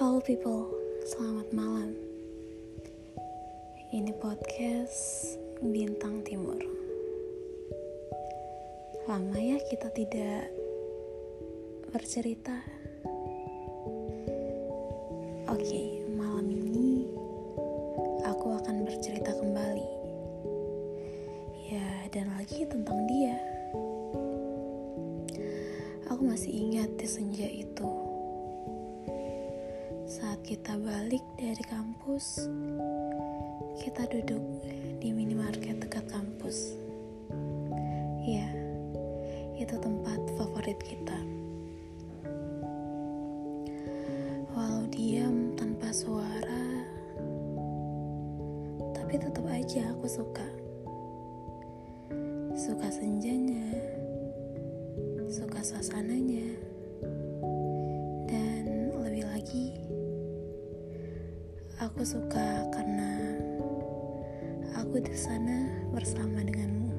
Hello people, selamat malam. Ini podcast Bintang Timur. Lama ya kita tidak bercerita. Oke, malam ini aku akan bercerita kembali. Ya, dan lagi tentang dia. Aku masih ingat di senja itu saat kita balik dari kampus, kita duduk di minimarket dekat kampus. Ya, itu tempat favorit kita. Walau diam tanpa suara, tapi tetap aja aku suka. Suka senjanya, suka suasananya, Aku suka karena aku di sana bersama denganmu.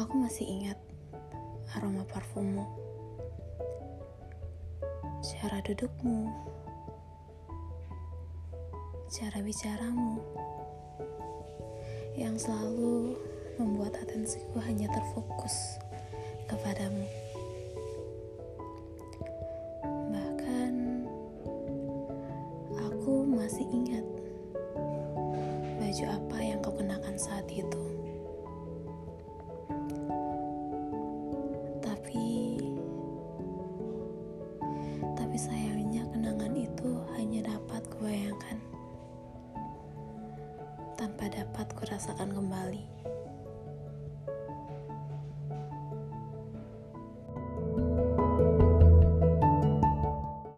Aku masih ingat aroma parfummu, cara dudukmu, cara bicaramu, yang selalu membuat atensiku hanya terfokus kepadamu. Masih ingat baju apa yang kau kenakan saat itu. Tapi, tapi sayangnya kenangan itu hanya dapat kubayangkan tanpa dapat kurasakan kembali.